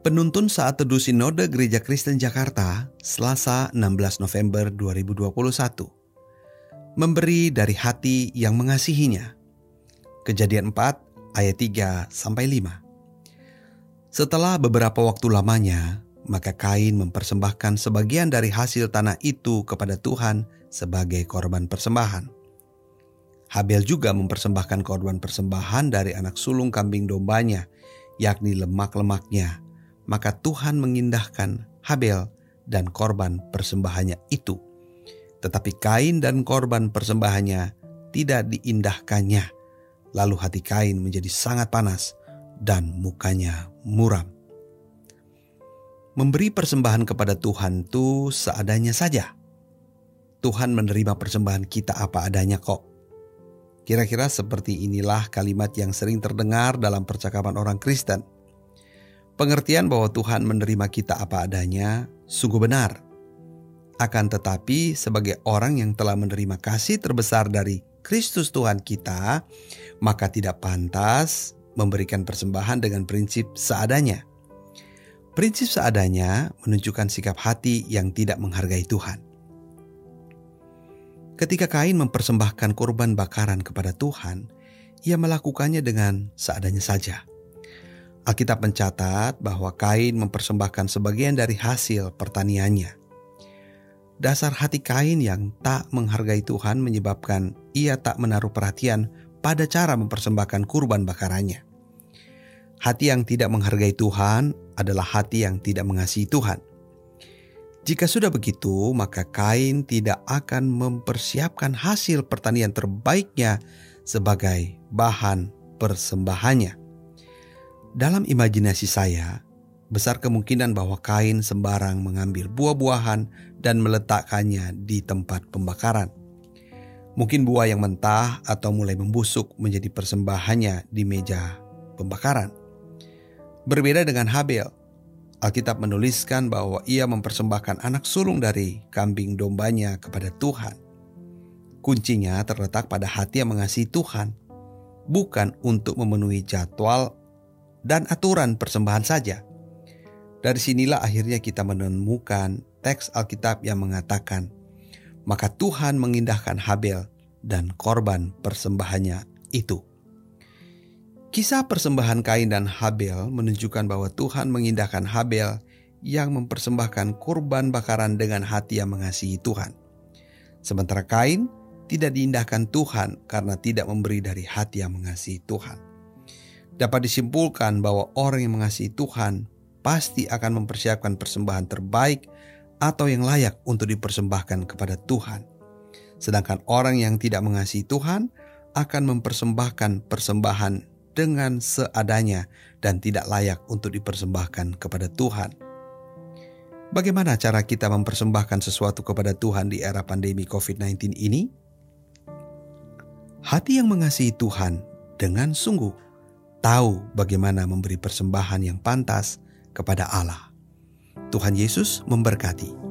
Penuntun saat teduh Sinode Gereja Kristen Jakarta, Selasa 16 November 2021. Memberi dari hati yang mengasihinya. Kejadian 4 ayat 3 sampai 5. Setelah beberapa waktu lamanya, maka Kain mempersembahkan sebagian dari hasil tanah itu kepada Tuhan sebagai korban persembahan. Habel juga mempersembahkan korban persembahan dari anak sulung kambing dombanya, yakni lemak-lemaknya maka Tuhan mengindahkan Habel dan korban persembahannya itu. Tetapi Kain dan korban persembahannya tidak diindahkannya. Lalu hati Kain menjadi sangat panas dan mukanya muram. Memberi persembahan kepada Tuhan itu seadanya saja. Tuhan menerima persembahan kita apa adanya kok. Kira-kira seperti inilah kalimat yang sering terdengar dalam percakapan orang Kristen Pengertian bahwa Tuhan menerima kita apa adanya sungguh benar. Akan tetapi, sebagai orang yang telah menerima kasih terbesar dari Kristus Tuhan kita, maka tidak pantas memberikan persembahan dengan prinsip seadanya. Prinsip seadanya menunjukkan sikap hati yang tidak menghargai Tuhan. Ketika Kain mempersembahkan korban bakaran kepada Tuhan, ia melakukannya dengan seadanya saja. Alkitab mencatat bahwa Kain mempersembahkan sebagian dari hasil pertaniannya. Dasar hati Kain yang tak menghargai Tuhan menyebabkan ia tak menaruh perhatian pada cara mempersembahkan kurban bakarannya. Hati yang tidak menghargai Tuhan adalah hati yang tidak mengasihi Tuhan. Jika sudah begitu, maka Kain tidak akan mempersiapkan hasil pertanian terbaiknya sebagai bahan persembahannya. Dalam imajinasi saya, besar kemungkinan bahwa Kain sembarang mengambil buah-buahan dan meletakkannya di tempat pembakaran. Mungkin buah yang mentah atau mulai membusuk menjadi persembahannya di meja pembakaran. Berbeda dengan Habel, Alkitab menuliskan bahwa ia mempersembahkan anak sulung dari kambing dombanya kepada Tuhan. Kuncinya terletak pada hati yang mengasihi Tuhan, bukan untuk memenuhi jadwal dan aturan persembahan saja. Dari sinilah akhirnya kita menemukan teks Alkitab yang mengatakan, maka Tuhan mengindahkan Habel dan korban persembahannya itu. Kisah persembahan Kain dan Habel menunjukkan bahwa Tuhan mengindahkan Habel yang mempersembahkan kurban bakaran dengan hati yang mengasihi Tuhan. Sementara Kain tidak diindahkan Tuhan karena tidak memberi dari hati yang mengasihi Tuhan dapat disimpulkan bahwa orang yang mengasihi Tuhan pasti akan mempersiapkan persembahan terbaik atau yang layak untuk dipersembahkan kepada Tuhan. Sedangkan orang yang tidak mengasihi Tuhan akan mempersembahkan persembahan dengan seadanya dan tidak layak untuk dipersembahkan kepada Tuhan. Bagaimana cara kita mempersembahkan sesuatu kepada Tuhan di era pandemi COVID-19 ini? Hati yang mengasihi Tuhan dengan sungguh tahu bagaimana memberi persembahan yang pantas kepada Allah. Tuhan Yesus memberkati.